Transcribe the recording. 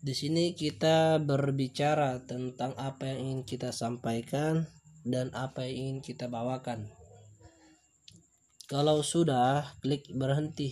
Di sini kita berbicara tentang apa yang ingin kita sampaikan dan apa yang ingin kita bawakan. Kalau sudah, klik berhenti.